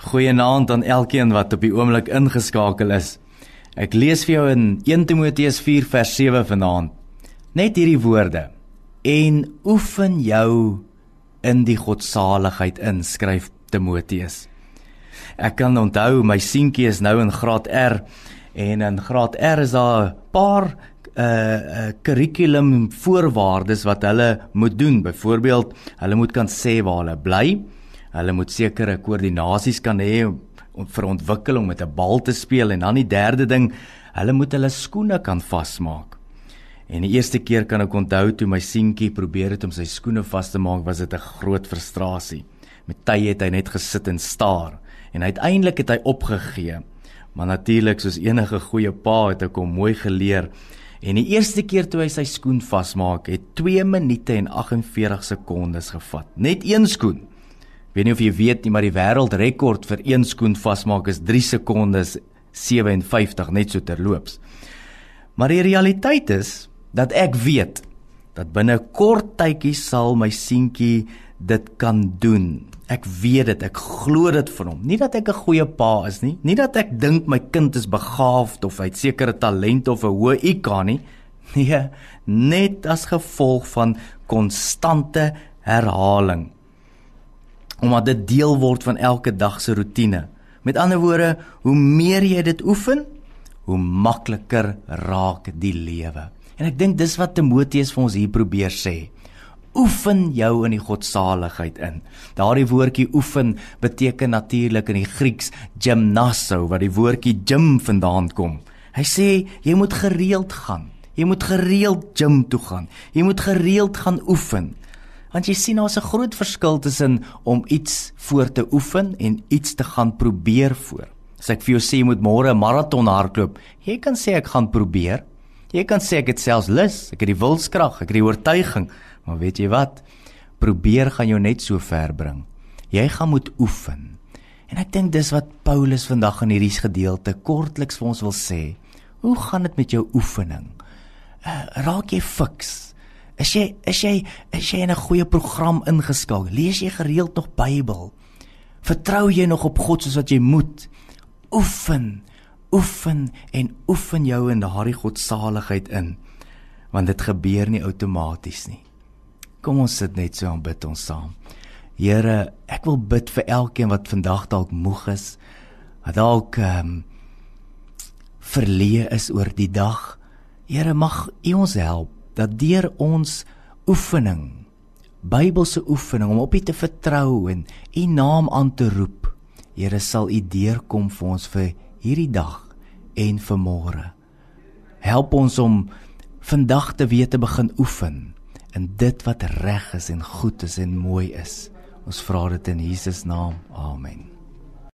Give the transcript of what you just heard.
Goeienaand aan elkeen wat op die oomblik ingeskakel is. Ek lees vir jou in 1 Timoteus 4 vers 7 vanaand. Net hierdie woorde: En oefen jou in die godsaligheid in, skryf Timoteus. Ek kan onthou my seentjie is nou in graad R en in graad R is daar 'n paar uh kurrikulum uh, voorwaardes wat hulle moet doen. Byvoorbeeld, hulle moet kan sê waar hulle bly. Hulle moet sekere koördinasies kan hê vir ontwikkeling met 'n bal te speel en dan die derde ding, hulle moet hulle skoene kan vasmaak. En die eerste keer kan ek onthou toe my seentjie probeer het om sy skoene vas te maak, was dit 'n groot frustrasie. Met tye het hy net gesit en staar en uiteindelik het hy opgegee. Maar natuurlik soos enige goeie pa het ek hom mooi geleer. En die eerste keer toe hy sy skoen vasmaak, het 2 minute en 48 sekondes gevat. Net een skoen. Weet nie of jy weet nie, maar die wêreldrekord vir een skoen vasmaak is 3 sekondes 57 net so terloops. Maar die realiteit is dat ek weet dat binne kort tydjie sal my seentjie dit kan doen. Ek weet dit, ek glo dit vir hom. Nie dat ek 'n goeie pa is nie, nie dat ek dink my kind is begaafd of hy het sekere talente of 'n hoë IQ nie. Nee, net as gevolg van konstante herhaling omdat dit deel word van elke dag se rotine. Met ander woorde, hoe meer jy dit oefen, hoe makliker raak die lewe. En ek dink dis wat Timoteus vir ons hier probeer sê. Oefen jou in die godsaligheid in. Daardie woordjie oefen beteken natuurlik in die Grieks gymnasso wat die woordjie gym vandaan kom. Hy sê jy moet gereeld gaan. Jy moet gereeld gym toe gaan. Jy moet gereeld gaan oefen. Want jy sien daar's 'n groot verskil tussen om iets voor te oefen en iets te gaan probeer voor. As ek vir jou sê jy moet môre 'n maraton hardloop, jy kan sê ek gaan probeer. Jy kan sê ek het selfs lus, ek het die wilskrag, ek het die oortuiging, maar weet jy wat? Probeer gaan jou net so ver bring. Jy gaan moet oefen. En ek dink dis wat Paulus vandag in hierdie gedeelte kortliks vir ons wil sê. Hoe gaan dit met jou oefening? Uh, raak jy fiks? Is jy is jy is jy in 'n goeie program ingeskakel? Lees jy gereeld nog Bybel? Vertrou jy nog op God soos wat jy moet? Oefen, oefen en oefen jou in daardie godsaligheid in. Want dit gebeur nie outomaties nie. Kom ons sit net so en bid ons saam. Here, ek wil bid vir elkeen wat vandag dalk moeg is, wat dalk ehm um, verleë is oor die dag. Here, mag U ons help dat deur ons oefening Bybelse oefening om op U te vertrou en U naam aan te roep Here sal U deurkom vir ons vir hierdie dag en vir môre. Help ons om vandag te weet te begin oefen in dit wat reg is en goed is en mooi is. Ons vra dit in Jesus naam. Amen